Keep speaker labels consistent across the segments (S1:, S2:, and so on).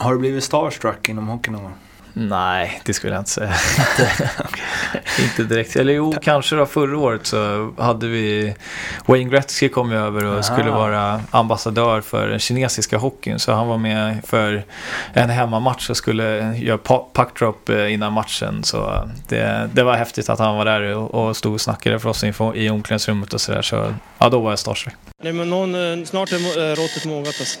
S1: Har du blivit starstruck inom hockey någon gång?
S2: Nej, det skulle jag inte säga. inte direkt. Eller jo, kanske då förra året så hade vi... Wayne Gretzky kom ju över och
S1: Aha.
S2: skulle vara ambassadör för den kinesiska hockeyn. Så han var med för en hemmamatch och skulle göra puckdrop eh, innan matchen. Så det, det var häftigt att han var där och, och stod och snackade för oss info, i omklädningsrummet och sådär. Så ja, då var jag starstruck.
S3: Nej, men någon, eh, snart är eh, råttet mogat alltså.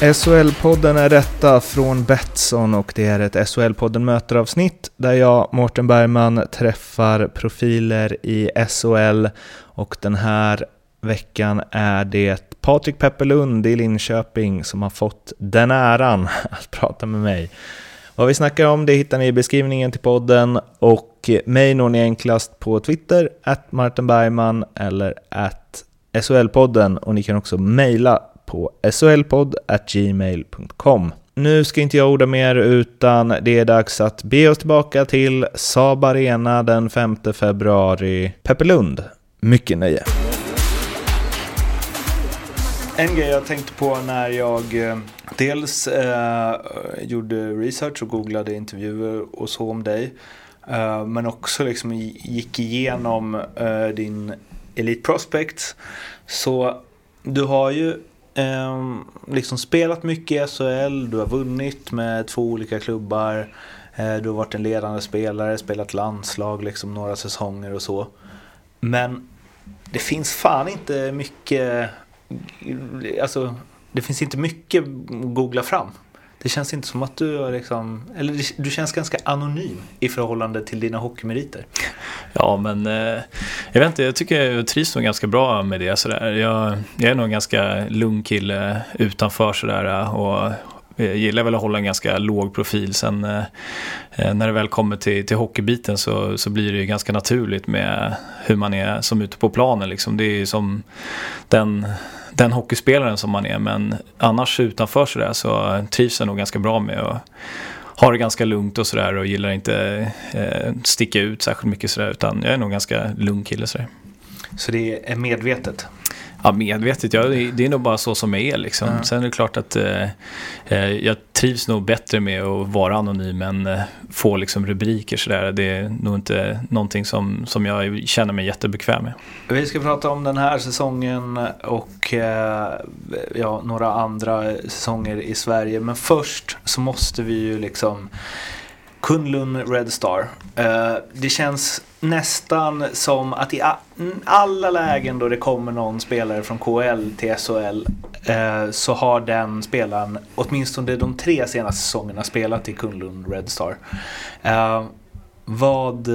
S4: SHL-podden är detta från Betsson och det är ett SHL-podden möter-avsnitt där jag, Mårten Bergman, träffar profiler i SHL och den här veckan är det Patrik Pepperlund i Linköping som har fått den äran att prata med mig. Vad vi snackar om det hittar ni i beskrivningen till podden och mig når ni enklast på Twitter, att Martin Bergman eller att SHL-podden och ni kan också mejla på solpodd.gmail.com. Nu ska inte jag orda mer utan det är dags att be oss tillbaka till Saab Arena den 5 februari. Pepperlund, mycket nöje. En grej jag tänkte på när jag eh, dels eh, gjorde research och googlade intervjuer och så om dig. Eh, men också liksom gick igenom eh, din Elite Prospects. Så du har ju eh, liksom spelat mycket i SHL, du har vunnit med två olika klubbar. Eh, du har varit en ledande spelare, spelat landslag liksom några säsonger och så. Men det finns fan inte mycket Alltså, det finns inte mycket att googla fram. Det känns inte som att du är liksom, eller du känns ganska anonym i förhållande till dina hockeymeriter.
S2: Ja, men eh, jag vet inte, jag tycker jag trivs nog ganska bra med det. Sådär. Jag, jag är nog en ganska lugn kille utanför sådär eh, och jag gillar väl att hålla en ganska låg profil. Sen eh, eh, när det väl kommer till, till hockeybiten så, så blir det ju ganska naturligt med hur man är som ute på planen. Liksom. Det är ju som den, den hockeyspelaren som man är. Men annars utanför sådär så trivs jag nog ganska bra med att ha det ganska lugnt och sådär och gillar inte eh, sticka ut särskilt mycket sådär. Utan jag är nog ganska lugn kille sådär.
S1: Så det är medvetet?
S2: Ja, medvetet. Ja, det, är nog bara så som jag är. Liksom.
S1: Mm.
S2: Sen är det klart att eh, jag trivs nog bättre med att vara anonym än eh, få liksom, rubriker. Sådär. Det är nog inte någonting som, som jag känner mig jättebekväm med.
S1: Vi ska prata om den här säsongen och eh, ja, några andra säsonger i Sverige. Men först så måste vi ju liksom Kunlun Red Star. Eh, det känns nästan som att i alla lägen då det kommer någon spelare från KL till SHL eh, så har den spelaren åtminstone de tre senaste säsongerna spelat i Kunlun Red Star. Eh, vad...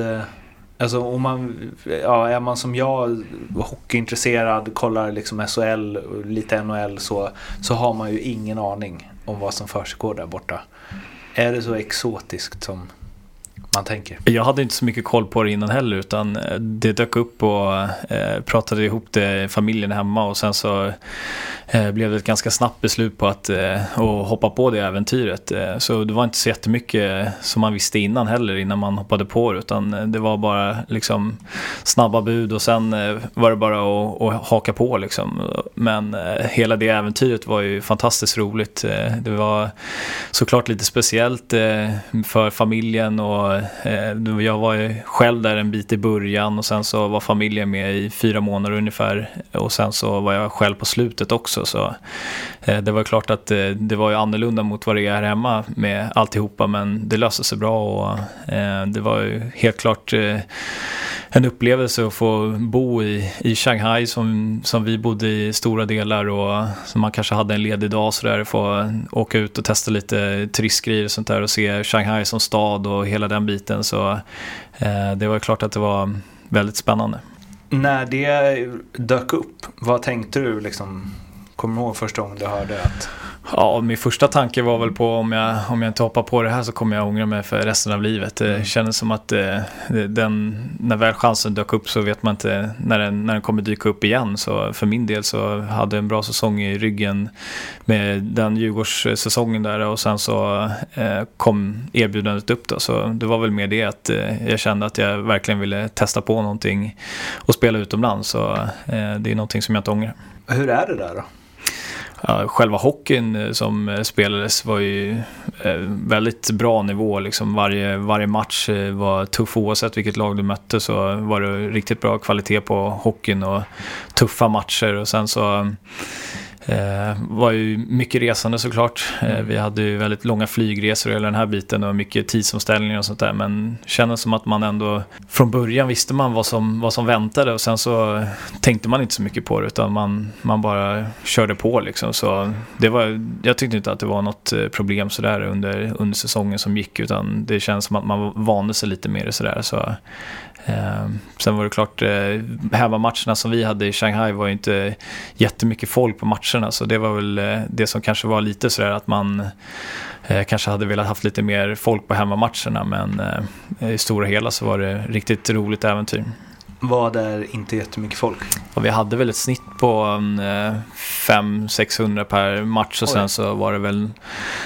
S1: Alltså om man, ja, är man som jag hockeyintresserad, kollar liksom SHL lite NHL så, så har man ju ingen aning om vad som försiggår där borta. Är det så exotiskt som man tänker?
S2: Jag hade inte så mycket koll på det innan heller utan eh, det dök upp och eh, pratade ihop det familjen hemma och sen så eh, blev det ett ganska snabbt beslut på att eh, och hoppa på det äventyret. Eh, så det var inte så jättemycket som man visste innan heller innan man hoppade på det utan eh, det var bara liksom snabba bud och sen eh, var det bara att, att haka på liksom. Men eh, hela det äventyret var ju fantastiskt roligt. Eh, det var såklart lite speciellt eh, för familjen och eh, jag var ju själv där en bit i början och sen så var familjen med i fyra månader ungefär. Och sen så var jag själv på slutet också så eh, det var klart att eh, det var ju annorlunda mot vad det är här hemma med alltihopa men det löste sig bra och eh, det var ju helt klart eh, en upplevelse att få bo i, i Shanghai som, som vi bodde i stora delar och som man kanske hade en ledig dag sådär få åka ut och testa lite turistgrejer och sånt där och se Shanghai som stad och hela den biten så eh, det var klart att det var väldigt spännande.
S1: När det dök upp, vad tänkte du liksom Kommer du ihåg första gången du hörde att
S2: Ja, min första tanke var väl på om jag, om jag inte hoppar på det här så kommer jag ångra mig för resten av livet. Det mm. kändes som att eh, den, när väl chansen dök upp så vet man inte när den, när den kommer dyka upp igen. Så för min del så hade jag en bra säsong i ryggen med den Djurgårdssäsongen där och sen så eh, kom erbjudandet upp då. Så det var väl mer det att eh, jag kände att jag verkligen ville testa på någonting och spela utomlands. Så det är någonting som jag inte ångrar.
S1: Hur är det där då?
S2: Ja, själva hockeyn eh, som eh, spelades var ju eh, väldigt bra nivå. Liksom varje, varje match var tuff oavsett vilket lag du mötte så var det riktigt bra kvalitet på hockeyn och tuffa matcher. Och sen så Eh, var ju mycket resande såklart. Eh, mm. vi hade ju väldigt långa flygresor hela den här biten och mycket tidsomställningar och sånt där. Men kändes som att man ändå från början visste man vad som, vad som väntade och sen så tänkte man inte så mycket på det utan man, man bara körde på liksom. Så det var, jag tyckte inte att det var något eh, problem sådär under, under säsongen som gick utan det känns som att man vande sig lite mer sådär. Så Eh, sen var det klart, eh, hemmamatcherna som vi hade i Shanghai var ju inte jättemycket folk på matcherna. Så det var väl eh, det som kanske var lite sådär att man eh, kanske hade velat haft lite mer folk på hemmamatcherna. Men eh, i stora hela så var det riktigt roligt äventyr.
S1: Var det inte jättemycket folk?
S2: Och vi hade väl ett snitt på 500-600 per match och Oj. sen så var det väl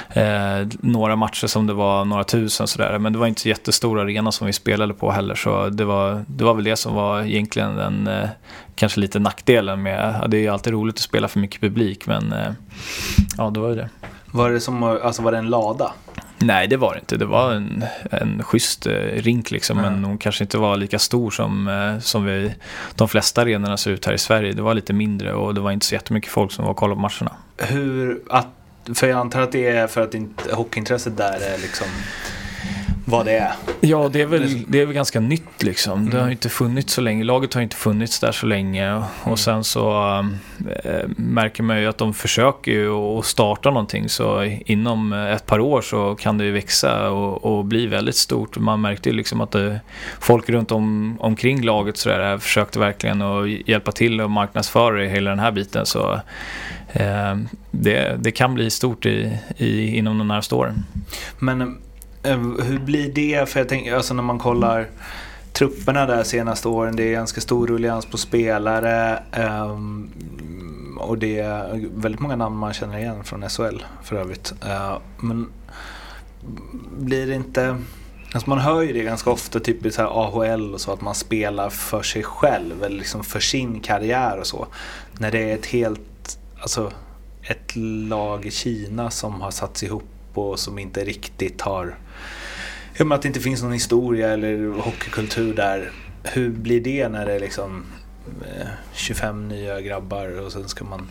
S2: eh, några matcher som det var några tusen sådär. Men det var inte så jättestor arena som vi spelade på heller så det var, det var väl det som var egentligen den eh, kanske lite nackdelen med, ja, det är ju alltid roligt att spela för mycket publik men eh, ja det var ju det.
S1: Var det som, alltså var det en lada?
S2: Nej, det var det inte. Det var en, en schysst eh, rink liksom, mm. men hon kanske inte var lika stor som, eh, som vi, de flesta arenorna ser ut här i Sverige. Det var lite mindre och det var inte så jättemycket folk som var och kollade på matcherna.
S1: Hur, att, för jag antar att det är för att hockeyintresset där är liksom vad det är.
S2: Ja, det är väl, det är väl ganska nytt liksom. Mm. Det har inte funnits så länge. Laget har inte funnits där så länge. Och mm. sen så äh, märker man ju att de försöker ju att starta någonting. Så inom ett par år så kan det ju växa och, och bli väldigt stort. Man märkte ju liksom att det, folk runt om, omkring laget så där, försökte verkligen att hjälpa till och marknadsföra hela den här biten. Så äh, det, det kan bli stort i, i, inom de närmaste åren.
S1: Men Eh, Eh, hur blir det? För jag tänker, alltså när man kollar trupperna där senaste åren, det är ganska stor ruljans på spelare. Um, och det är väldigt många namn man känner igen från SHL för övrigt. Uh, men blir det inte... Alltså man hör ju det ganska ofta, typ i så här AHL och så, att man spelar för sig själv eller liksom för sin karriär och så. När det är ett helt, alltså ett lag i Kina som har satts ihop och som inte riktigt har Jag menar att det inte finns någon historia eller hockeykultur där. Hur blir det när det är liksom eh, 25 nya grabbar och sen ska man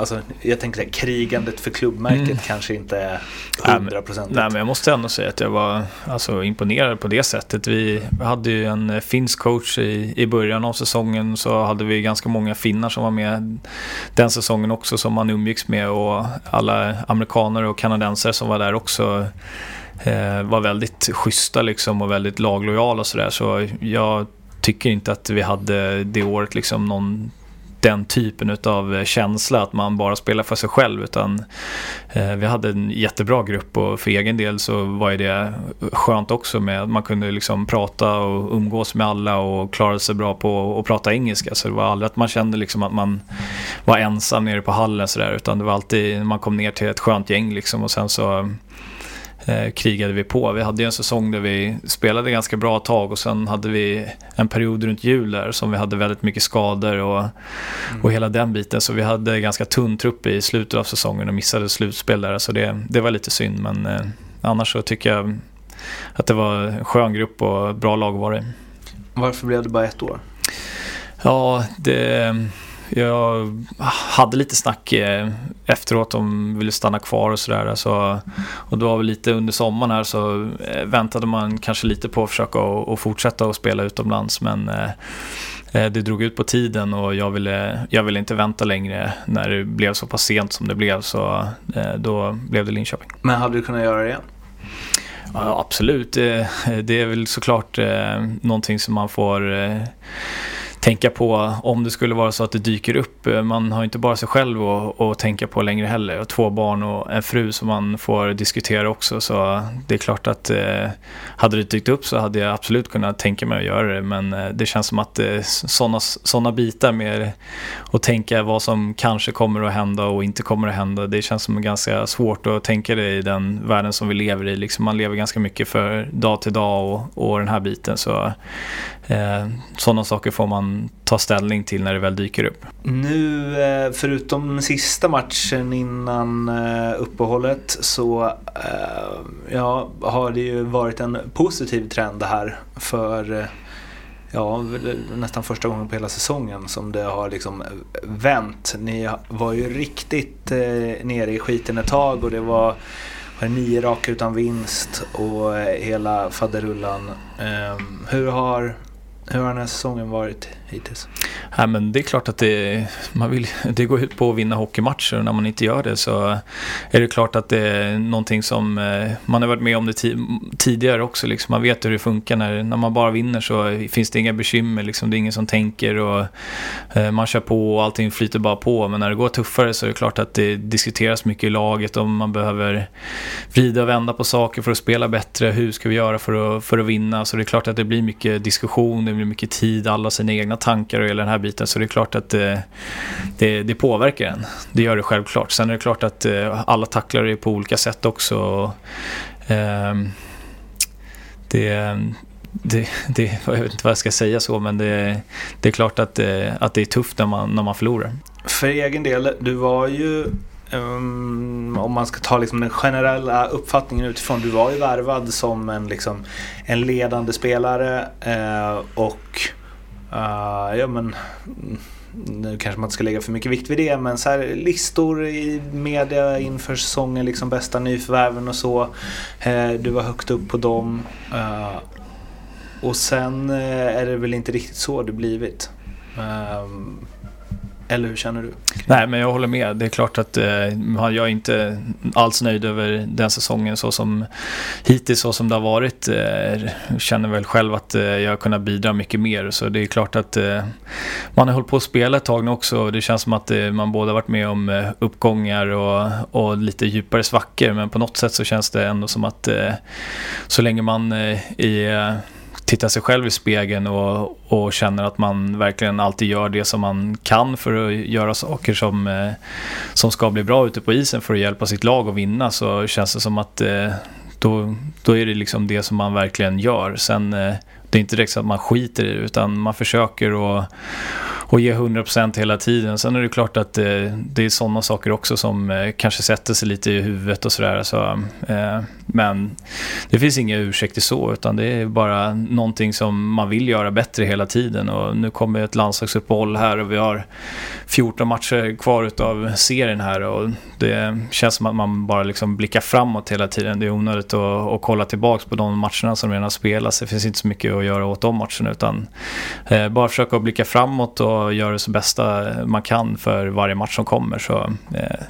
S1: Alltså, jag tänker att krigandet för klubbmärket mm. kanske inte är 100%.
S2: Nej, nej, men jag måste ändå säga att jag var alltså, imponerad på det sättet. Vi hade ju en finsk coach i, i början av säsongen. Så hade vi ganska många finnar som var med den säsongen också som man umgicks med. Och alla amerikaner och kanadensare som var där också eh, var väldigt schyssta liksom och väldigt laglojala och sådär. Så jag tycker inte att vi hade det året liksom någon den typen av eh, känsla att man bara spelar för sig själv utan eh, vi hade en jättebra grupp och för egen del så var det skönt också med att man kunde liksom prata och umgås med alla och klara sig bra på att prata engelska. Så det var aldrig att man kände liksom att man var ensam nere på hallen sådär utan det var alltid när man kom ner till ett skönt gäng liksom och sen så eh, krigade vi på. Vi hade en säsong där vi spelade ganska bra tag och sen hade vi en period runt jul där som vi hade väldigt mycket skador och, mm. och hela den biten. Så vi hade ganska tunn trupp i slutet av säsongen och missade slutspel där. Så det, det var lite synd men eh, annars så tycker jag att det var en skön grupp och bra lag var det.
S1: Varför blev det bara ett år?
S2: Ja, det jag hade lite snack eh, efteråt om ville stanna kvar och sådär. Alltså, och det var väl lite under sommaren här så eh, väntade man kanske lite på att försöka och, fortsätta att spela utomlands. Men eh, det drog ut på tiden och jag ville, jag ville inte vänta längre när det blev så pass sent som det blev. Så då blev det Linköping.
S1: Men hade du kunnat göra det igen?
S2: Ja, absolut. Det, det är väl såklart någonting som man får tänka på om det skulle vara så att det dyker upp. Eh, man har inte bara sig själv att, att tänka på längre heller. Och två barn och en fru som man får diskutera också. Så det är klart att eh, hade det dykt upp så hade jag absolut kunnat tänka mig att göra det. Men eh, det känns som att eh, sådana såna bitar med att tänka vad som kanske kommer att hända och inte kommer att hända. Det känns som ganska svårt att tänka det i den världen som vi lever i. Liksom man lever ganska mycket för dag till dag och, och den här biten. Så Eh, sådana saker får man ta ställning till när det väl dyker upp.
S1: Nu, eh, förutom sista matchen innan eh, uppehållet så eh, ja, har det ju varit en positiv trend här för eh, ja, nästan första gången på hela säsongen som det har liksom vänt. Ni var ju riktigt eh, nere i skiten ett tag och det var nio raka utan vinst och hela faderullan. Ehm, hur har hur har den här säsongen varit hittills?
S2: Ja, men det är klart att det, man vill, det går ut på att vinna hockeymatcher och när man inte gör det så är det klart att det är någonting som eh, man har varit med om det tidigare också. Liksom. Man vet hur det funkar. När, när man bara vinner så finns det inga bekymmer. Liksom. Det är ingen som tänker och eh, man kör på och allting flyter bara på. Men när det går tuffare så är det klart att det diskuteras mycket i laget om man behöver vrida och vända på saker för att spela bättre. Hur ska vi göra för att, för att vinna? Så det är klart att det blir mycket diskussion, det blir mycket tid, alla sina egna tankar och hela den här biten. Så det är klart att det, eh, det, det påverkar en. Det gör det självklart. Sen är det klart att eh, alla tacklar det på olika sätt också. Och, eh, det, det, det, jag vet inte vad jag ska säga så, men det, det är klart att, det, att det är tufft när man, när man förlorar.
S1: För egen del, du var ju Um, om man ska ta liksom den generella uppfattningen utifrån. Du var ju värvad som en, liksom, en ledande spelare uh, och uh, ja men mm, nu kanske man inte ska lägga för mycket vikt vid det men så här, listor i media inför säsongen, liksom bästa nyförvärven och så. Uh, du var högt upp på dem. och sen är det väl inte riktigt så det blivit. Um, eller hur känner du?
S2: Nej, men jag håller med. Det är klart att eh, jag är inte alls nöjd över den säsongen så som hittills så som det har varit. Eh, känner väl själv att eh, jag har kunnat bidra mycket mer. Så det är klart att eh, man har hållit på att spela ett tag nu också. Det känns som att eh, man båda varit med om eh, uppgångar och, och lite djupare svackor. Men på något sätt så känns det ändå som att eh, så länge man eh, är tittar sig själv i spegeln och, och känner att man verkligen alltid gör det som man kan för att göra saker som, eh, som ska bli bra ute på isen för att hjälpa sitt lag att vinna så känns det som att eh, då, då är det liksom det som man verkligen gör. Sen eh, det är inte direkt så att man skiter i det utan man försöker att och ge 100% hela tiden. Sen är det klart att eh, det är sådana saker också som eh, kanske sätter sig lite i huvudet och sådär. Så, eh, men det finns inga ursäkter så, utan det är bara någonting som man vill göra bättre hela tiden. Och nu kommer ett landslagsuppehåll här och vi har 14 matcher kvar utav serien här och det känns som att man bara liksom blickar framåt hela tiden. Det är onödigt att, att kolla tillbaka på de matcherna som redan spelats. Det finns inte så mycket att göra åt de matcherna utan eh, bara försöka blicka framåt och och göra det så bästa man kan för varje match som kommer. Så, eh,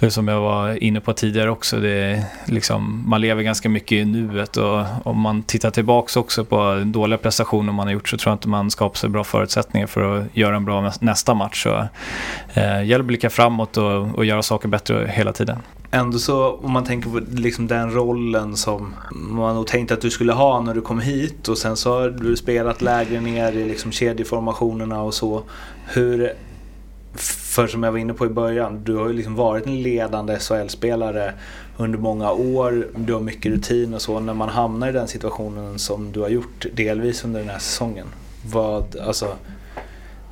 S2: så som jag var inne på tidigare också, det liksom, man lever ganska mycket i nuet och om man tittar tillbaka också på dåliga prestationer man har gjort så tror jag inte man skapar sig bra förutsättningar för att göra en bra nästa match. Så, eh, gäller att blicka framåt och, och göra saker bättre hela tiden
S1: ändå så om man tänker på liksom den rollen som man nog tänkte att du skulle ha när du kom hit och sen så har du spelat lägre ner i liksom kedjeformationerna och så. Hur, för som jag var inne på i början, du har ju liksom varit en ledande SHL-spelare under många år. Du har mycket rutin och så. När man hamnar i den situationen som du har gjort delvis under den här säsongen. Vad, alltså,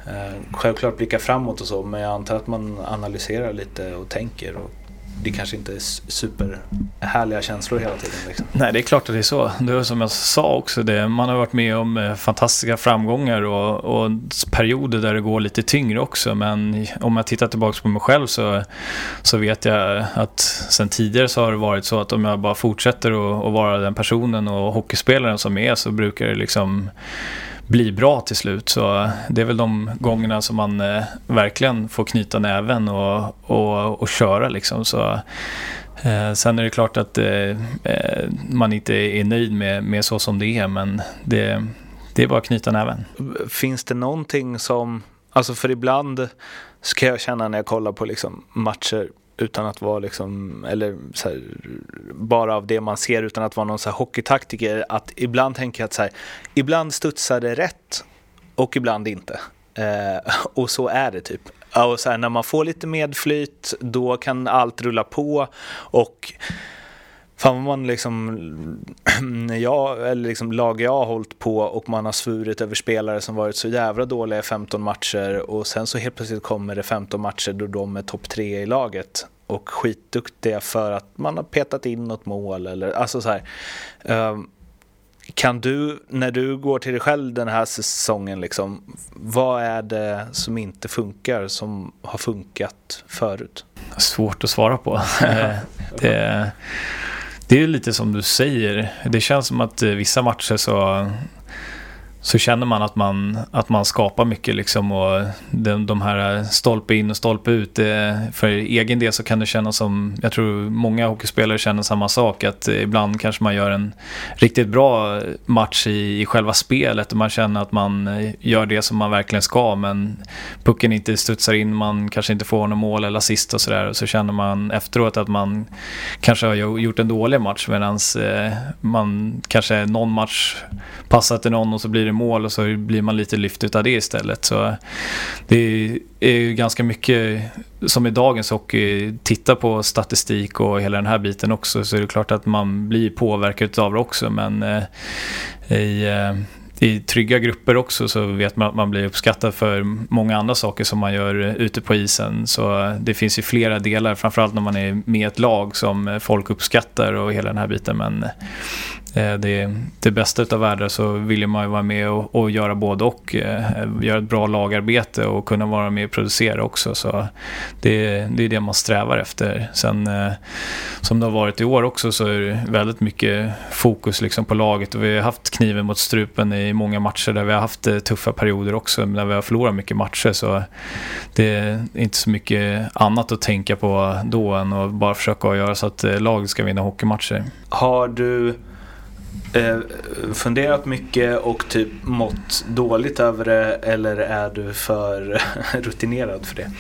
S1: eh, självklart blicka framåt och så men jag antar att man analyserar lite och tänker och det kanske inte är superhärliga känslor hela tiden. Liksom.
S2: Nej, det är klart att det är så. Det är som jag sa också, det, man har varit med om eh, fantastiska framgångar och, och perioder där det går lite tyngre också. Men om jag tittar tillbaka på mig själv så, så vet jag att sen tidigare så har det varit så att om jag bara fortsätter att vara den personen och hockeyspelaren som är så brukar det liksom bli bra till slut. Så det är väl de gångerna som man eh, verkligen får knyta näven och, och, och köra liksom. Så, eh, sen är det klart att eh, eh man inte är nöjd med, med så som det är men det, det är bara att knyta näven.
S1: Finns det någonting som, alltså för ibland ska jag känna när jag kollar på liksom matcher utan att vara liksom, eller här, bara av det man ser utan att vara någon så här hockeytaktiker, att ibland tänker jag att så här, ibland studsar det rätt och ibland inte. Eh, och så är det typ. Och så här, när man får lite medflyt, då kan allt rulla på och Fan vad man liksom, jag, eller liksom lag jag har hållit på och man har svurit över spelare som varit så jävla dåliga i 15 matcher och sen så helt plötsligt kommer det 15 matcher då de är topp tre i laget och skitduktiga för att man har petat in något mål eller alltså så här. Um, kan du, när du går till dig själv den här säsongen, liksom, vad är det som inte funkar som har funkat förut?
S2: Svårt att svara på. det, det är lite som du säger. Det känns som att eh, vissa matcher så så känner man att man, att man skapar mycket liksom och de, de här stolpe in och stolpe ut. Eh, för egen del så kan det kännas som, jag tror många hockeyspelare känner samma sak, att ibland kanske man gör en riktigt bra match i, i själva spelet och man känner att man eh, gör det som man verkligen ska men pucken inte studsar in, man kanske inte får något mål eller assist och sådär och så känner man efteråt att man kanske har gjort en dålig match medan eh, man kanske någon match passar till någon och så blir det mål och så blir man lite lyft av det istället. Så det är ju ganska mycket som i dagens hockey, titta på statistik och hela den här biten också så är det klart att man blir påverkad av det också men eh, i, eh, i trygga grupper också så vet man att man blir uppskattad för många andra saker som man gör ute på isen. Så det finns ju flera delar, framförallt när man är med i ett lag som folk uppskattar och hela den här biten. Men Eh, det, det bästa utav världar så vill man ju vara med och, och göra både och. Eh, göra ett bra lagarbete och kunna vara med och producera också. Så det, det är det man strävar efter. Sen eh, som det har varit i år också så är det väldigt mycket fokus liksom på laget och vi har haft kniven mot strupen i många matcher där vi har haft eh, tuffa perioder också när vi har förlorat mycket matcher så det är inte så mycket annat att tänka på då än att bara försöka göra så att eh, laget ska vinna hockeymatcher.
S1: Har du eh, funderat mycket och typ mått dåligt över det eller är du för rutinerad för det?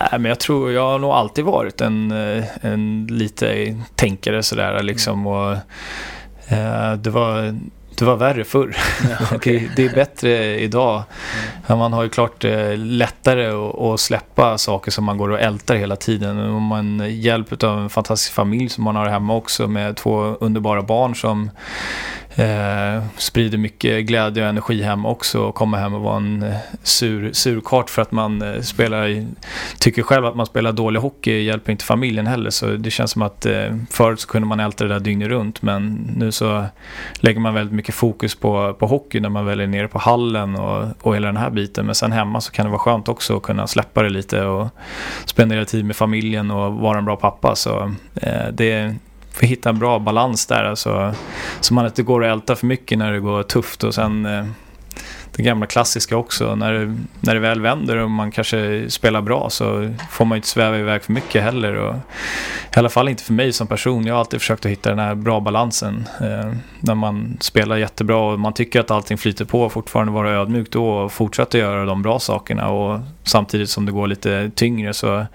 S2: Nej, men jag tror jag har nog alltid varit en, eh, en lite tänkare sådär liksom. Och, eh, det var det var värre förr. Ja, okay. det, det, är bättre idag. Mm. Man har ju klart eh, lättare att, att, släppa saker som man går och ältar hela tiden. Och man hjälp av en fantastisk familj som man har hemma också med två underbara barn som Eh, sprider mycket glädje och energi hem också och kommer hem och vara en eh, sur, surkart för att man eh, spelar, tycker själv att man spelar dålig hockey hjälper inte familjen heller. Så det känns som att eh, förut så kunde man älta det där dygnet runt men nu så lägger man väldigt mycket fokus på, på hockey när man väl är nere på hallen och, och hela den här biten. Men sen hemma så kan det vara skönt också att kunna släppa det lite och spendera tid med familjen och vara en bra pappa. Så eh, det, får hitta en bra balans där. Alltså, så man inte går och ältar för mycket när det går tufft och sen eh, det gamla klassiska också. När det, när det väl vänder och man kanske spelar bra så får man ju inte sväva iväg för mycket heller. Och, I alla fall inte för mig som person. Jag har alltid försökt att hitta den här bra balansen. Eh, när man spelar jättebra och man tycker att allting flyter på och fortfarande vara ödmjuk då och fortsätta göra de bra sakerna. Och samtidigt som det går lite tyngre så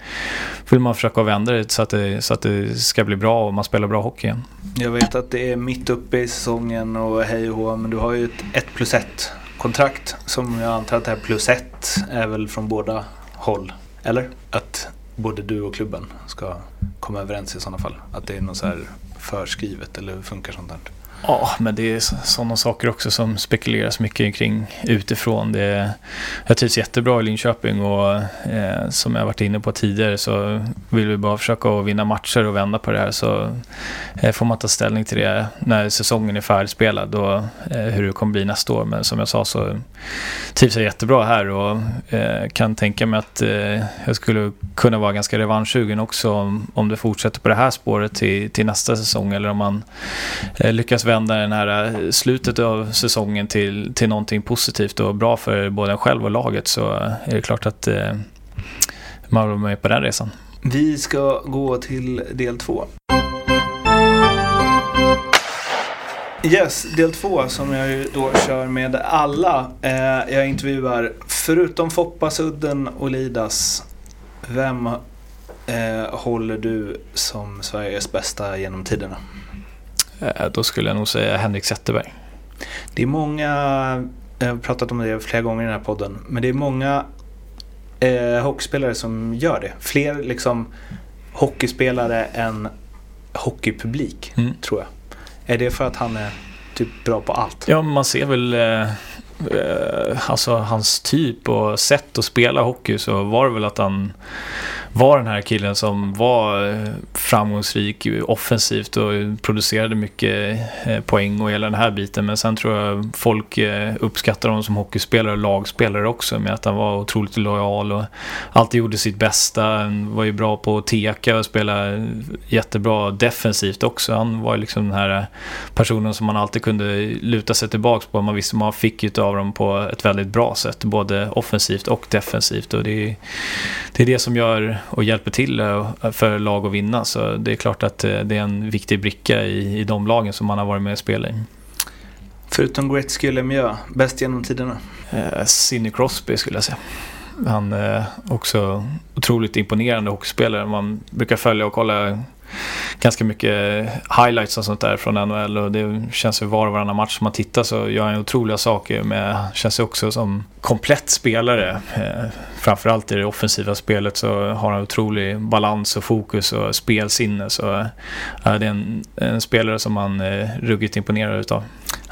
S2: vill man försöka vända det så att det, så att det ska bli bra och man spelar bra hockey igen.
S1: Jag vet att det är mitt uppe i säsongen och hej och hå, men du har ju ett 1 plus 1 kontrakt som jag antar att det här plus ett är väl från båda håll. Eller? Att både du och klubben ska komma överens i sådana fall. Att det är något så här förskrivet eller hur funkar sånt där?
S2: Ja, men det är sådana saker också som spekuleras mycket kring utifrån. Det, jag trivs jättebra i Linköping och eh, som jag varit inne på tidigare så vill vi bara försöka att vinna matcher och vända på det här. Så eh, får man ta ställning till det när säsongen är färdigspelad och eh, hur det kommer bli nästa år. Men som jag sa så trivs jag jättebra här och eh, kan tänka mig att eh, jag skulle kunna vara ganska revanschsugen också om, om det fortsätter på det här spåret till, till nästa säsong eller om man eh, lyckas vända den här eh, slutet av säsongen till, till någonting positivt och bra för både en själv och laget så är det klart att eh, man vill vara med på den resan.
S1: Vi ska gå till del två. Yes, del två som jag ju då kör med alla eh, jag intervjuar. Förutom Foppa, Sudden och Lidas. Vem eh, håller du som Sveriges bästa genom tiderna?
S2: Eh, då skulle jag nog säga Henrik Zetterberg.
S1: Det är många, jag har pratat om det flera gånger i den här podden, men det är många eh, hockeyspelare som gör det. Fler liksom hockeyspelare än hockeypublik, mm. tror jag. Är det för att han är typ bra på allt?
S2: Ja, man ser väl eh, eh, alltså hans typ och sätt att spela hockey så var det väl att han var den här killen som var eh, framgångsrik offensivt och producerade mycket eh, poäng och hela den här biten. Men sen tror jag folk eh, uppskattar honom som hockeyspelare och lagspelare också med att han var otroligt lojal och alltid gjorde sitt bästa. Han var ju bra på att teka och spela jättebra defensivt också. Han var ju liksom den här personen som man alltid kunde luta sig tillbaka på. Man visste man fick av dem på ett väldigt bra sätt, både offensivt och defensivt. Och det är det, är det som gör och hjälper till eh, för lag att vinna. Så det är klart att eh, det är en viktig bricka i, i de lagen som man har varit med och spelat i.
S1: Förutom Gretzky och Lemieux, bäst genom tiderna?
S2: Eh, Sidney Crosby skulle jag säga. Han är också otroligt imponerande hockeyspelare. Man brukar följa och kolla ganska mycket highlights och sånt där från NHL och det känns ju var och varannan match som man tittar så gör han otroliga saker med, känns också som komplett spelare. Eh, framförallt i det offensiva spelet så har han otrolig balans och fokus och spelsinne så eh, det är en, en, spelare som man är ruggigt imponerad utav.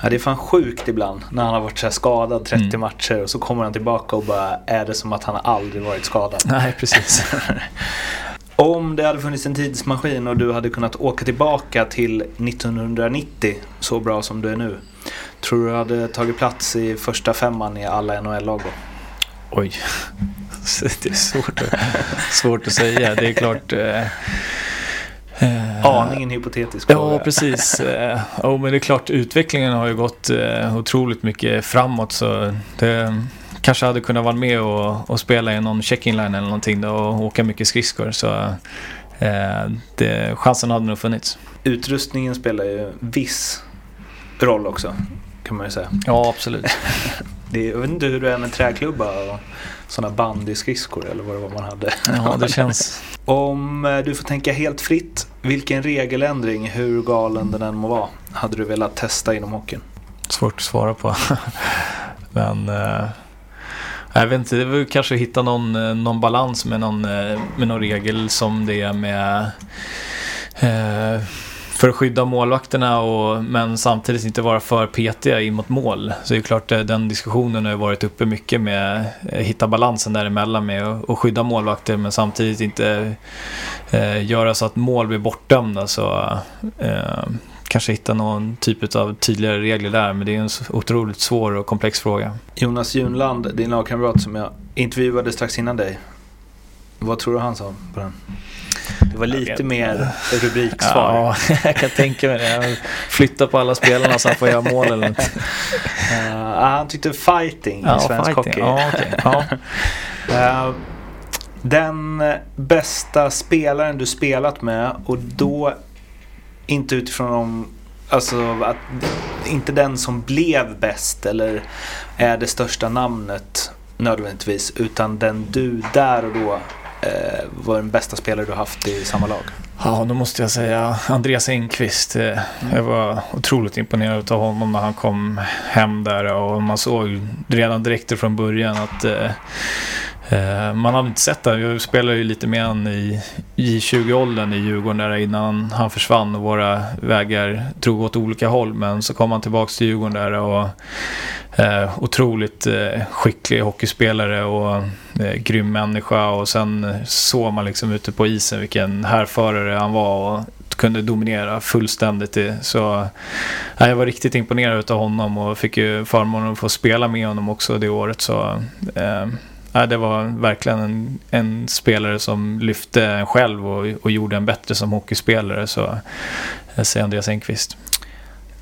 S1: Ja, det är fan sjukt ibland när han har varit så skadad 30 mm. matcher och så kommer han tillbaka och bara är det som att han aldrig varit skadad.
S2: Nej, precis.
S1: Om det hade funnits en tidsmaskin och du hade kunnat åka tillbaka till 1990 så bra som du är nu. Tror du hade tagit plats i första femman i alla NHL-lag då?
S2: Oj, det är svårt att, svårt att säga. Det är klart... Eh,
S1: eh, Aningen hypotetisk
S2: Ja, precis. Eh, oh, men det är klart, utvecklingen har ju gått eh, otroligt mycket framåt. Så det, kanske hade kunnat vara med och, och spela i någon check-in line eller någonting då, och åka mycket skridskor. Så eh, det, chansen hade nog funnits.
S1: Utrustningen spelar ju viss roll också kan man ju säga.
S2: Ja, absolut.
S1: det, jag vet inte hur det är med träklubba och sådana bandyskridskor eller vad det var man hade.
S2: Ja, det känns.
S1: Om eh, du får tänka helt fritt, vilken regeländring, hur galen den än må vara, hade du velat testa inom hockeyn?
S2: Svårt att svara på. Men eh, jag vet inte, det var kanske att hitta någon, eh, någon balans med någon, eh, med någon regel som det är med eh, för att skydda målvakterna och, men samtidigt inte vara för petiga in mot mål. Så det är klart eh, den diskussionen har varit uppe mycket med att hitta balansen däremellan med att skydda målvakter men samtidigt inte eh, göra så att mål blir bortdömda. Så, eh, kanske hitta någon typ av tydligare regler där. Men det är en otroligt svår och komplex fråga.
S1: Jonas Junland, din lagkamrat som jag intervjuade strax innan dig. Vad tror du han sa på den? Det var lite mer rubriksvar.
S2: Ja, jag kan tänka mig det. Flytta på alla spelarna så han får göra mål eller något.
S1: Uh, han tyckte fighting ja, i svensk fighting. hockey.
S2: Ja, okay. ja.
S1: uh, den bästa spelaren du spelat med och då inte utifrån om, alltså att, inte den som blev bäst eller är det största namnet nödvändigtvis, utan den du där och då eh, var den bästa spelare du haft i samma lag?
S2: Ja, då måste jag säga Andreas Engqvist. Eh, jag var otroligt imponerad av honom när han kom hem där och man såg redan direkt från början att eh, Eh, man hade inte sett det. Jag spelade ju lite med honom i, J20-åldern i Djurgården där innan han försvann och våra vägar drog åt olika håll. Men så kom han tillbaka till Djurgården där och eh, otroligt eh, skicklig hockeyspelare och eh, grym människa. Och sen eh, såg man liksom ute på isen vilken härförare han var och kunde dominera fullständigt. Så ja, jag var riktigt imponerad av honom och fick ju förmånen att få spela med honom också det året. Så eh, ja, det var verkligen en, en, spelare som lyfte en själv och, och gjorde en bättre som hockeyspelare. Så jag säger Andreas Engqvist.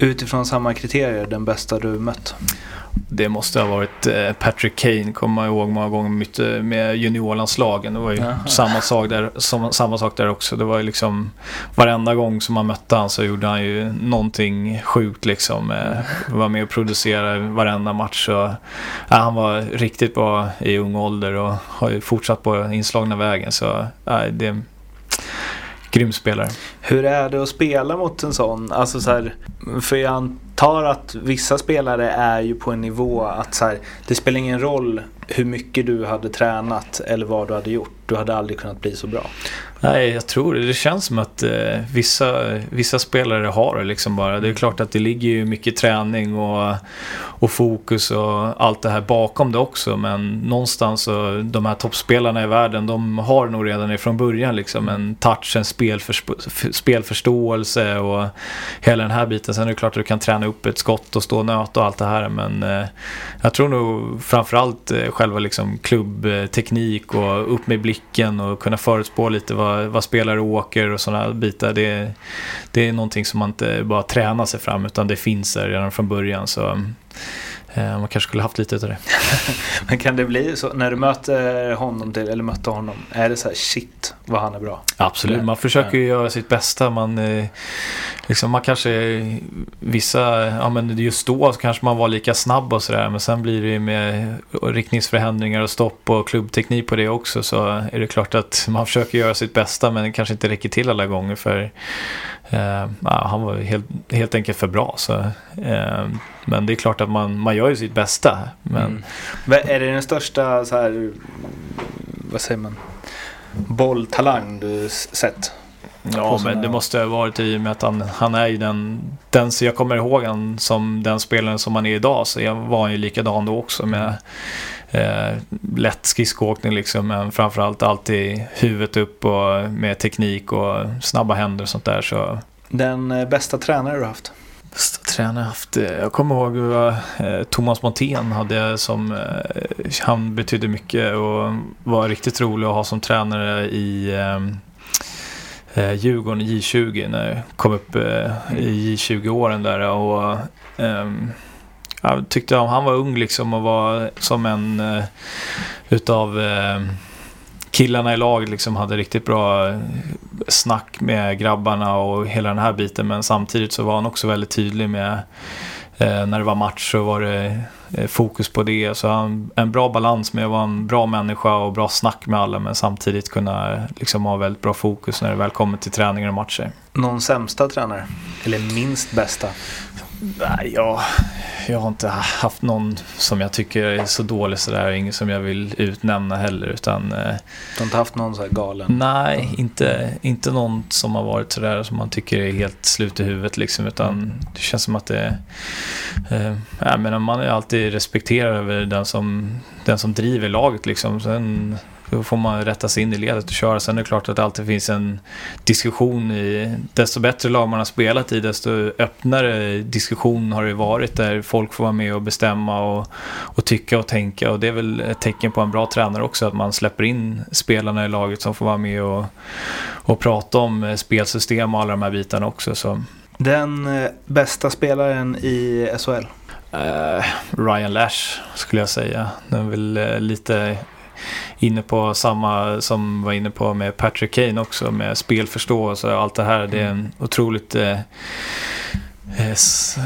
S1: Utifrån samma kriterier, den bästa du mött?
S2: Det måste ha varit eh, Patrick Kane, kommer jag ihåg många gånger med juniorlandslagen. Det var ju samma sak, där, samma sak där också. Det var ju liksom varenda gång som man mötte han så gjorde han ju någonting sjukt liksom. Var med och producerade varenda match. Och, ja, han var riktigt bra i ung ålder och har ju fortsatt på inslagna vägen. Så ja, det grym spelare.
S1: Hur är det att spela mot en sån? Alltså så här, för jag antar att vissa spelare är ju på en nivå att så här, det spelar ingen roll hur mycket du hade tränat eller vad du hade gjort. Du hade aldrig kunnat bli så bra.
S2: Nej, jag tror det. Det känns som att eh, vissa, vissa spelare har det liksom bara. Det är klart att det ligger ju mycket träning och, och fokus och allt det här bakom det också. Men någonstans så, de här toppspelarna i världen, de har nog redan ifrån början liksom en touch, en spelförståelse och hela den här biten. Sen är det klart att du kan träna upp ett skott och stå och nöta och allt det här. Men eh, jag tror nog framförallt eh, själva liksom klubbteknik och upp med blicken och kunna förutspå lite vad, vad spelare åker och sådana bitar. Det, det är någonting som man inte bara tränar sig fram utan det finns där redan från början. Så man kanske skulle haft lite av det.
S1: Men kan det bli så när du möter honom till, eller mötte honom, är det så här shit vad han är bra?
S2: Absolut, man försöker ju göra sitt bästa. Man, eh, liksom, man kanske, vissa, ja men just då kanske man var lika snabb och sådär. Men sen blir det ju med riktningsförändringar och stopp och klubbteknik på det också. Så är det klart att man försöker göra sitt bästa men det kanske inte räcker till alla gånger. För eh, ja, han var helt, helt enkelt för bra. Så, eh, men det är klart att man, man gör ju sitt bästa. Men...
S1: Mm. Är det den största så här, vad säger man, bolltalang du sett?
S2: Ja, men det måste ha varit i och med att han, han är ju den, den, så jag kommer ihåg han som den spelaren som han är idag, så jag var ju likadan då också med eh, lätt skridskoåkning liksom, men framförallt alltid huvudet upp och med teknik och snabba händer och sånt där. Så.
S1: Den eh, bästa tränare du haft?
S2: Tränare jag haft? Eh, jag kommer ihåg uh, Thomas Montén hade jag som, eh, han betydde mycket och var riktigt rolig att ha som tränare i eh, Djurgården J20 när jag kom upp eh, i J20-åren där. Och, eh, jag tyckte om han var ung liksom och var som en eh, utav eh, killarna i laget liksom hade riktigt bra eh, snack med grabbarna och hela den här biten. Men samtidigt så var han också väldigt tydlig med eh, när det var match så var det eh, fokus på det. Så han, en bra balans med att vara en bra människa och bra snack med alla men samtidigt kunna eh, liksom ha väldigt bra fokus när det väl kommer till träningar och matcher.
S1: Någon sämsta tränare? Eller minst bästa?
S2: Nej, jag, jag har inte haft någon som jag tycker är så dålig sådär. Ingen som jag vill utnämna heller. Utan,
S1: eh, du har inte haft någon så här galen?
S2: Nej, inte, inte någon som har varit sådär som man tycker är helt slut i huvudet. Liksom, utan det känns som att det eh, jag menar, Man är alltid respekterad över den som, den som driver laget. Liksom. Sen, då får man rätta sig in i ledet och köra. Sen är det klart att det alltid finns en diskussion i... Desto bättre lag man har spelat i, desto öppnare diskussion har det varit. Där folk får vara med och bestämma och, och tycka och tänka. Och det är väl ett tecken på en bra tränare också, att man släpper in spelarna i laget som får vara med och, och prata om spelsystem och alla de här bitarna också. Så.
S1: Den eh, bästa spelaren i SHL?
S2: Uh, eh, Ryan Lash skulle jag säga. Den är väl uh, lite inne på samma som var inne på med Patrick Kane också med spelförståelse och allt det här. Det är en otroligt eh, eh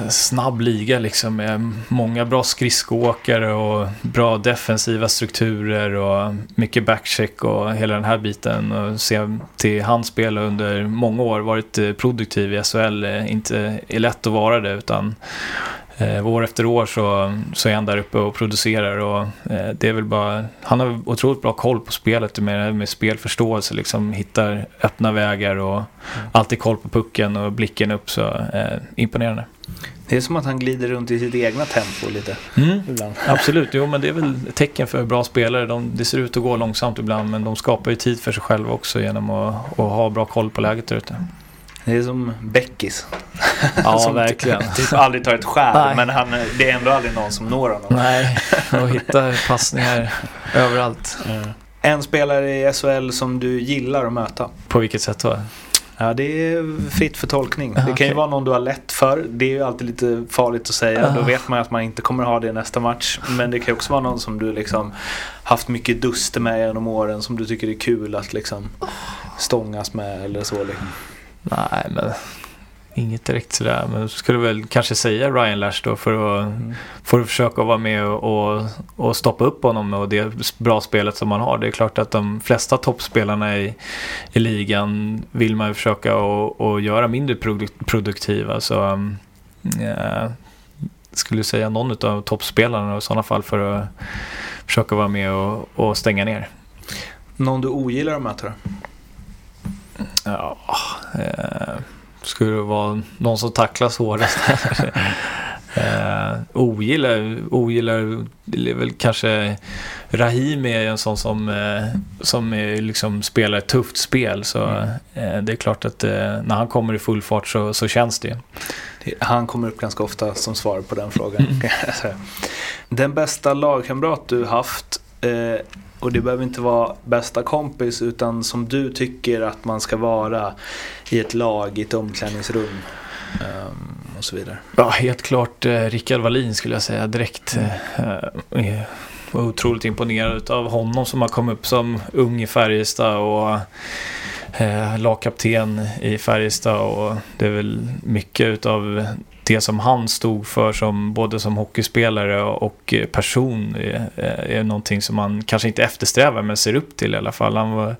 S2: snabb liga liksom med många bra skridskoåkare och bra defensiva strukturer och mycket backcheck och hela den här biten. Och se till han spela under många år varit eh, produktiv i SHL inte är lätt att vara det utan eh, år efter år så, så är han där uppe och producerar och eh, det är väl bara, han har otroligt bra koll på spelet med, med spelförståelse, liksom hittar öppna vägar och mm. alltid koll på pucken och blicken upp så eh, imponerande.
S1: Det är som att han glider runt i sitt egna tempo lite.
S2: Mm, absolut, jo men det är väl tecken för bra spelare. De, det ser ut att gå långsamt ibland men de skapar ju tid för sig själva också genom att, att ha bra koll på läget där ute.
S1: Det är som Beckis.
S2: Ja, som verkligen.
S1: Typ aldrig tar ett skär, men han, det är ändå aldrig någon som når honom.
S2: Nej, och hittar passningar överallt.
S1: Mm. En spelare i SHL som du gillar att möta?
S2: På vilket sätt då?
S1: Ja, det är fritt för tolkning. Det kan okay. ju vara någon du har lätt för. Det är ju alltid lite farligt att säga. Uh. Då vet man att man inte kommer ha det nästa match. Men det kan ju också vara någon som du liksom haft mycket duster med genom åren som du tycker är kul att liksom stångas med eller så. Liksom.
S2: Nej, men Inget direkt sådär, men skulle väl kanske säga Ryan Lash då för att, mm. för att försöka vara med och, och, och, stoppa upp honom och det bra spelet som man har. Det är klart att de flesta toppspelarna i, i ligan vill man ju försöka och, och göra mindre produktiva. Så um, ja, skulle säga någon av toppspelarna i sådana fall för att försöka vara med och, och stänga ner.
S1: Någon du ogillar att möta?
S2: Ja, eh, skulle det vara någon som tacklas hårdast. eh, ogillar, ogillar är väl kanske Rahim är en sån som, eh, som är, liksom spelar ett tufft spel. Så mm. eh, det är klart att eh, när han kommer i full fart så, så känns det.
S1: Han kommer upp ganska ofta som svar på den frågan. Mm. den bästa lagkamrat du haft eh, och det behöver inte vara bästa kompis utan som du tycker att man ska vara i ett lag, i ett omklädningsrum. Um, och så vidare.
S2: Ja, helt klart eh, Rickard Wallin skulle jag säga direkt. Mm. Eh, var otroligt imponerad av honom som har kommit upp som ung i Färjestad och eh, lagkapten i Färjestad och det är väl mycket utav det som han stod för som både som hockeyspelare och person är, är någonting som man kanske inte eftersträvar men ser upp till i alla fall. Han var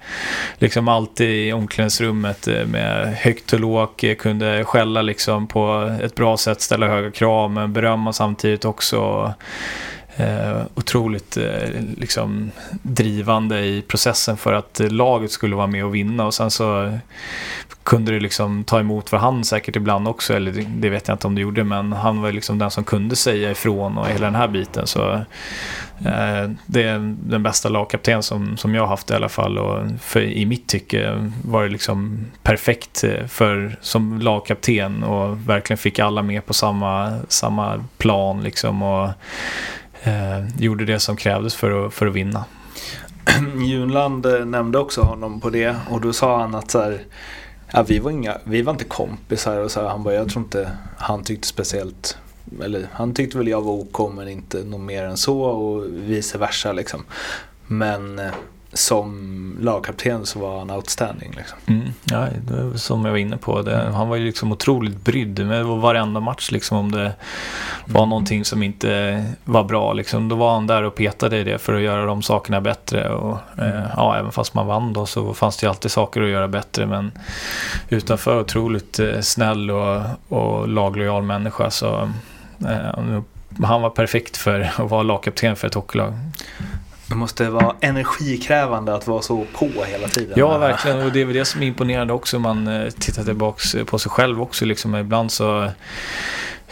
S2: liksom alltid i omklädningsrummet eh, med högt och lågt, kunde skälla liksom på ett bra sätt, ställa höga krav men berömma samtidigt också. Eh, otroligt eh, liksom, drivande i processen för att eh, laget skulle vara med och vinna och sen så kunde det liksom ta emot för han säkert ibland också, eller det vet jag inte om det gjorde, men han var liksom den som kunde säga ifrån och hela den här biten. Så eh, det är den bästa lagkapten som, som jag har haft i alla fall och för, i mitt tycke var det liksom perfekt eh, för, som lagkapten och verkligen fick alla med på samma, samma plan liksom. Och, Eh, gjorde det som krävdes för att, för att vinna.
S1: Junland eh, nämnde också honom på det och då sa han att så här, ja, vi, var inga, vi var inte kompisar och så här, han bara, jag tror inte han tyckte speciellt eller han tyckte väl jag var OK men inte något mer än så och vice versa liksom. Men eh, som lagkapten så var han outstanding. Liksom.
S2: Mm, ja, som jag var inne på. Det, han var ju liksom otroligt brydd med varenda match. Liksom, om det var mm. någonting som inte var bra. Liksom, då var han där och petade i det för att göra de sakerna bättre. Och, mm. eh, ja, även fast man vann då så fanns det ju alltid saker att göra bättre. Men utanför otroligt eh, snäll och, och laglojal människa. Så, eh, han var perfekt för att vara lagkapten för ett hockeylag.
S1: Det måste vara energikrävande att vara så på hela tiden.
S2: Ja, verkligen. Och det är väl det som är imponerande också. Man eh, tittar tillbaka på sig själv också. Liksom. Ibland så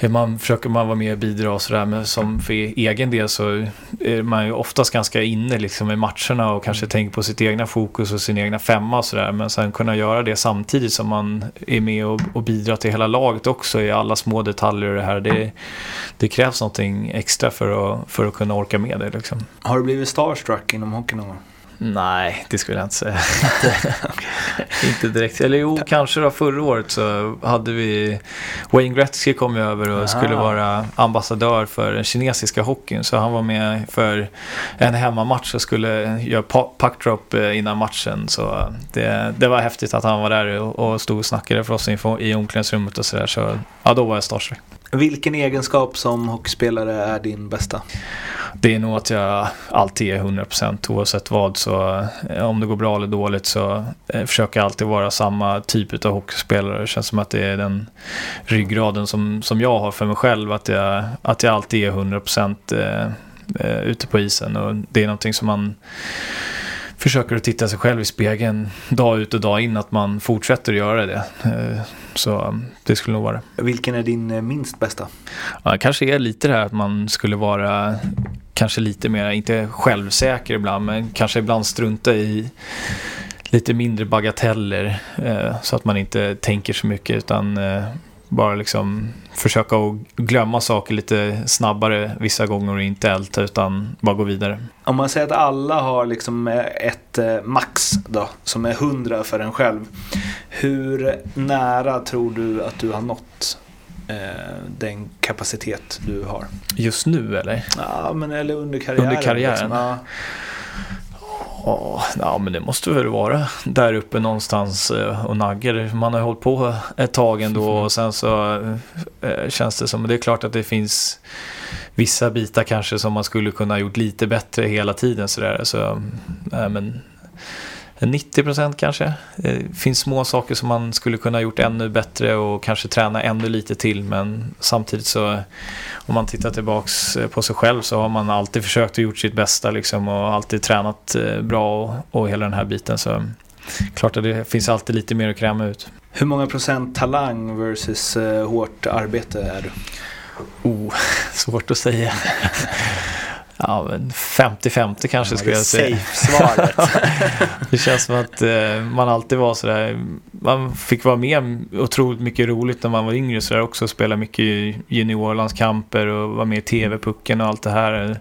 S2: man försöker man vara med och bidra och sådär. Men som för egen del så är man ju oftast ganska inne liksom i matcherna och kanske mm. tänker på sitt egna fokus och sin egna femma och sådär. Men sen kunna göra det samtidigt som man är med och, och bidrar till hela laget också i alla små detaljer och det här. Det, det krävs någonting extra för att, för att kunna orka med det liksom.
S1: Har du blivit starstruck inom hockey någon gång?
S2: Nej, det skulle jag inte säga. inte direkt. Eller jo, kanske då förra året så hade vi Wayne Gretzky kom över och Aha. skulle vara ambassadör för den kinesiska hockeyn. Så han var med för en hemmamatch och skulle göra puckdrop eh, innan matchen. Så det, det var häftigt att han var där och, stod och snackade för oss i omklädningsrummet och sådär. Så ja, då var jag starstruck.
S1: Vilken egenskap som hockeyspelare är din bästa?
S2: Det är nog att jag alltid är 100% oavsett vad. Så eh, om det går bra eller dåligt så eh, försöker jag alltid vara samma typ av hockeyspelare. Det känns som att det är den ryggraden som, som jag har för mig själv. Att jag, att jag alltid är 100% eh, ute på isen. Och det är någonting som man försöker att titta sig själv i spegeln dag ut och dag in, att man fortsätter göra det. Eh, så det skulle nog vara
S1: Vilken är din eh, minst bästa?
S2: Ja, kanske är lite det här att man skulle vara kanske lite mer, inte självsäker ibland, men kanske ibland strunta i lite mindre bagateller. Eh, så att man inte tänker så mycket utan bara liksom försöka att glömma saker lite snabbare vissa gånger och inte älta utan bara gå vidare.
S1: Om man säger att alla har liksom ett eh, max då, som är 100 för en själv. Hur nära tror du att du har nått eh, den kapacitet du har?
S2: Just nu eller?
S1: Ja, men eller under karriären.
S2: Under karriären?
S1: Liksom. Ja.
S2: Ja, men det måste väl vara där uppe någonstans eh, och naggar. Man har hållit på ett tag ändå och sen så äh, känns det som, det är klart att det finns vissa bitar kanske som man skulle kunna gjort lite bättre hela tiden sådär. Så, äh, men 90 procent kanske. Det finns små saker som man skulle kunna gjort ännu bättre och kanske träna ännu lite till. Men samtidigt så om man tittar tillbaks på sig själv så har man alltid försökt och gjort sitt bästa liksom och alltid tränat eh, bra och, och hela den här biten. Så klart att det finns alltid lite mer att kräma ut.
S1: Hur många procent talang versus hårt arbete är du?
S2: Oh, svårt att säga. Ja, 50-50 kanske ja, skulle jag säga.
S1: Safe-svaret.
S2: det känns som att eh, man alltid var sådär. Man fick vara med otroligt mycket roligt när man var yngre sådär också. Spela mycket juniorlandskamper och vara med i TV-pucken och allt det här. Det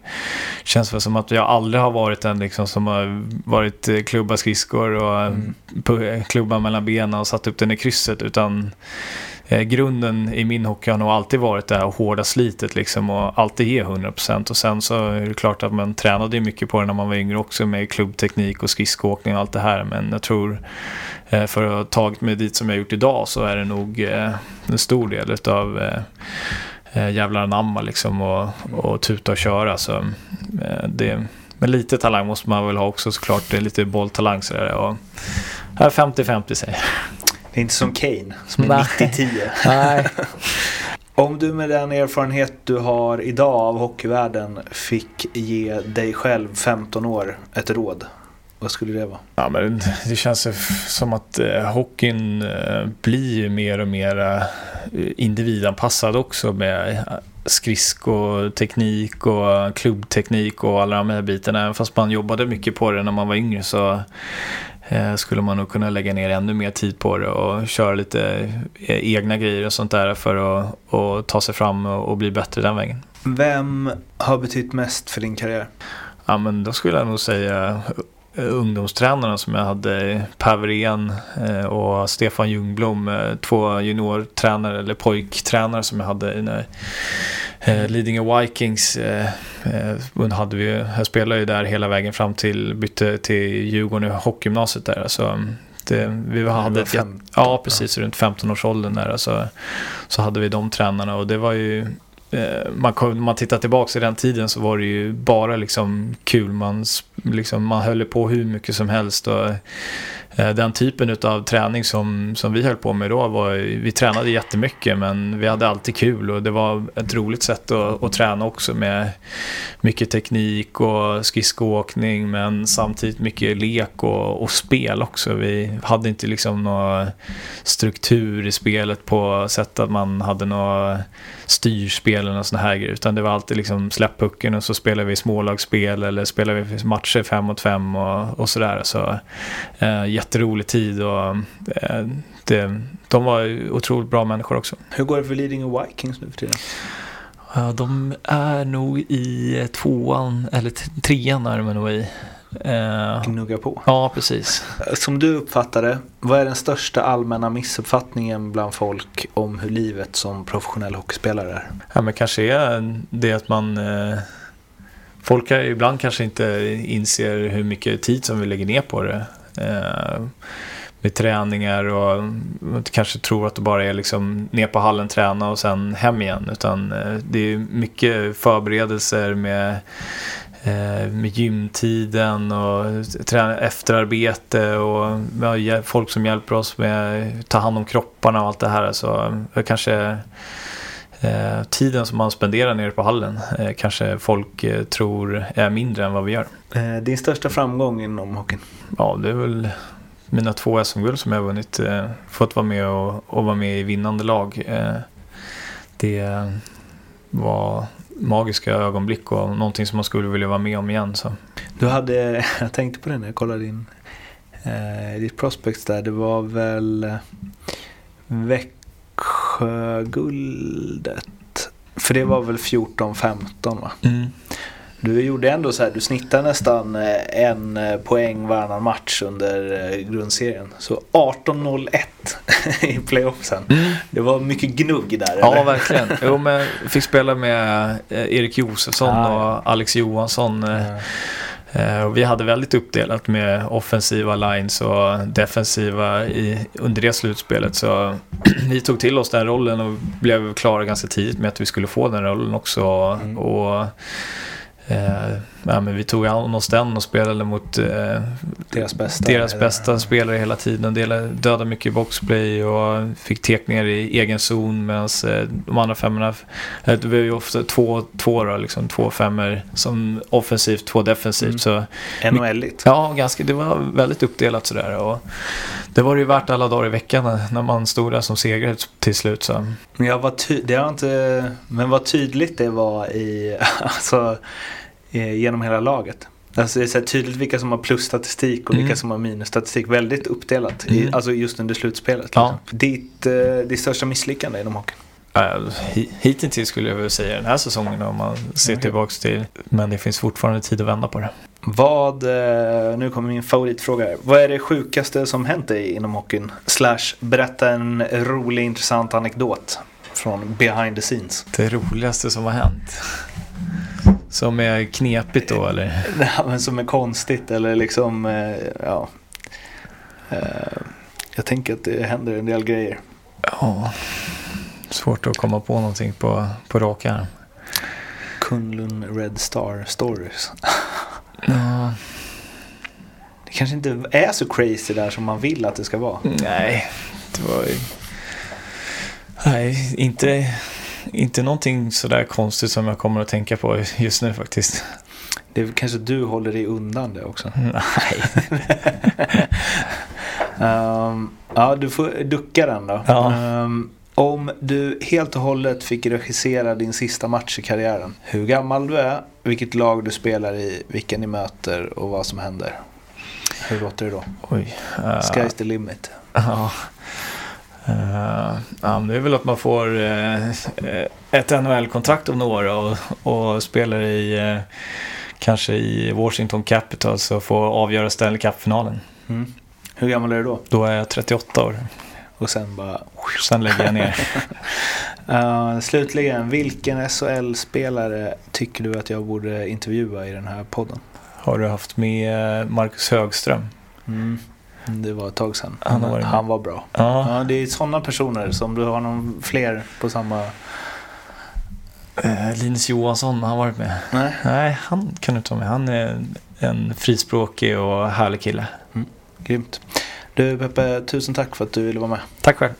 S2: känns väl som att jag aldrig har varit den liksom som har varit eh, klubba skridskor och mm. klubba mellan benen och satt upp den i krysset. Utan eh, grunden i min hockey har nog alltid varit det här hårda slitet liksom och alltid ge 100% och sen så är det klart att man tränade mycket på det när man var yngre också med klubbteknik och skridskoåkning och allt det här men jag tror eh, för att ha tagit mig dit som jag gjort idag så är det nog eh, en stor del utav eh, eh jävlar anamma liksom och, och tuta och köra så eh, det men lite talang måste man väl ha också såklart. Det är lite bolltalang sådär. Och här 50-50 säger jag.
S1: Det är inte som Kane, som är 90-10. Nej. Om du med den erfarenhet du har idag av hockeyvärlden fick ge dig själv 15 år ett råd, vad skulle det vara?
S2: Ja, men det känns som att eh, hockeyn eh, blir mer och mer eh, individanpassad också med skridskoteknik och klubbteknik och alla de här bitarna. Även fast man jobbade mycket på det när man var yngre så skulle man nog kunna lägga ner ännu mer tid på det och köra lite eh, egna grejer och sånt där för att, att ta sig fram och, bli bättre den vägen.
S1: Vem har betytt mest för din karriär?
S2: Ja, men då skulle jag nog säga eh, ungdomstränarna som jag hade, Paverén och Stefan Ljungblom, två juniortränare eller pojktränare som jag hade när eh, Lidingö Vikings eh, eh, hade vi, jag spelade ju där hela vägen fram till, bytte till Djurgården och hockeygymnasiet där. Alltså, det, vi hade ett, ja, precis, runt 15-årsåldern där. Alltså, så hade vi de tränarna och det var ju eh, man, man tittar tillbaka i den tiden så var det ju bara liksom kul. Man, liksom, man höll på hur mycket som helst. Och, Eh, den typen av träning som, som vi höll på med då var, vi tränade jättemycket men vi hade alltid kul och det var ett roligt sätt att, att träna också med mycket teknik och skridskoåkning men samtidigt mycket lek och, och, spel också. Vi hade inte liksom någon struktur i spelet på sätt att man hade några styrspel eller sådana här grejer utan det var alltid liksom släpp pucken och så spelade vi smålagsspel eller spelade vi matcher fem mot fem och, och sådär. Så, eh, jätterolig tid och eh, det, de var otroligt bra människor också.
S1: Hur går det för Lidingö Vikings nu för tiden?
S2: Ja, de är nog i tvåan, eller trean är de nog i.
S1: Eh, Gnugga på.
S2: Ja, precis.
S1: Som du uppfattar det, vad är den största allmänna missuppfattningen bland folk om hur livet som professionell hockeyspelare är?
S2: Ja, men kanske är det att man eh, Folk är, ibland kanske inte inser hur mycket tid som vi lägger ner på det. Eh, med träningar och kanske tror att det bara är liksom ner på hallen träna och sen hem igen. Utan eh, det är mycket förberedelser med, eh, med gymtiden och efterarbete och folk som hjälper oss med att ta hand om kropparna och allt det här. Så kanske Eh, tiden som man spenderar nere på hallen eh, kanske folk eh, tror är mindre än vad vi gör.
S1: Eh, din största framgång inom hockeyn?
S2: Ja, det är väl mina två SM-guld som jag har vunnit. Eh, fått vara med och, och vara med i vinnande lag. Det var magiska ögonblick och någonting som man skulle vilja vara med om igen. Så.
S1: Du hade, jag tänkte på det när jag kollade din, eh, ditt prospects där. Det var väl Växjö Växjöguldet. För det var väl 14-15 va?
S2: Mm.
S1: Du gjorde ändå så här, du snittade nästan eh, en eh, poäng varannan match under eh, grundserien. Så 18-01 i playoffsen.
S2: Mm.
S1: Det var mycket gnugg där
S2: Ja,
S1: eller?
S2: verkligen. Jo, men jag fick spela med Erik Josefsson
S1: Ah,
S2: och Alex Johansson. Och vi hade väldigt uppdelat med offensiva lines och defensiva i, under det slutspelet. Så vi tog till oss den rollen och blev klara ganska tidigt med att vi skulle få den rollen också.
S1: Mm.
S2: Och, eh, ja, men vi tog an oss den och spelade mot eh,
S1: Deras bästa.
S2: deras bästa spelare hela tiden. Delade, dödade mycket boxplay och fick tekningar i egen zon medan eh, de andra femmorna, eh, det var ju ofta två, två, då, liksom, två femmer som offensivt, två defensivt.
S1: Mm. NHL-igt.
S2: Ja, ganska, det var väldigt uppdelat sådär. Och det var det ju värt alla dagar i veckan när, när man stod där som segrare till slut. Så.
S1: Men jag var ty- det har inte, men vad tydligt det var i, alltså, eh, genom hela laget. Alltså det är så tydligt vilka som har plusstatistik och vilka
S2: Mm.
S1: som har minusstatistik. Väldigt uppdelat, i,
S2: Mm.
S1: alltså just under slutspelet.
S2: Ja.
S1: Liksom. Ditt, eh, ditt största misslyckande inom hockeyn?
S2: Hi- hittills skulle jag väl säga den här säsongen om man ser
S1: Okej.
S2: tillbaks till. Men det finns fortfarande tid att vända på det.
S1: Vad, eh, nu kommer min favoritfråga här. Vad är det sjukaste som hänt dig inom hockeyn? Slash, berätta en rolig intressant anekdot från behind the scenes.
S2: Det roligaste som har hänt. Som är knepigt då eller?
S1: Ja, men som är konstigt eller liksom, eh, ja. Eh, jag tänker att det händer en del grejer.
S2: Ja, svårt att komma på någonting på, på rak arm.
S1: Kunlun Red Star Stories.
S2: Ja,
S1: Det kanske inte är så crazy där som man vill att det ska vara.
S2: nej, det var ju... Nej, inte, inte någonting sådär konstigt som jag kommer att tänka på just nu faktiskt.
S1: Det är kanske du håller dig undan det också.
S2: Nej.
S1: Ehm, ja, du får ducka den då.
S2: Ja.
S1: Ehm, om du helt och hållet fick regissera din sista match i karriären. Hur gammal du är, vilket lag du spelar i, vilka ni möter och vad som händer. Hur låter det då?
S2: Oj. Uh,
S1: Sky's the limit.
S2: Ja. Eh, ja, det är väl att man får eh, ett NHL-kontrakt om några och, och spelar i eh, kanske i Washington Capitals och får avgöra Stanley Cup-finalen.
S1: Mm. Hur gammal är du då?
S2: Då är jag 38 år.
S1: Och sen bara...
S2: Sen lägger jag ner.
S1: Uh, slutligen, vilken SHL-spelare tycker du att jag borde intervjua i den här podden?
S2: Har du haft med Marcus Högström?
S1: Mm. Det var ett tag sedan.
S2: Han har varit med.
S1: Han var bra.
S2: Ja.
S1: Ja, det är sådana personer som du har någon fler på samma...
S2: Eh, Linus Johansson, har han varit med?
S1: Nej.
S2: Nej, han kan du inte vara med. Han är en frispråkig och härlig kille.
S1: Grymt. Du Peppe, tusen tack för att du ville vara med.
S2: Tack själv.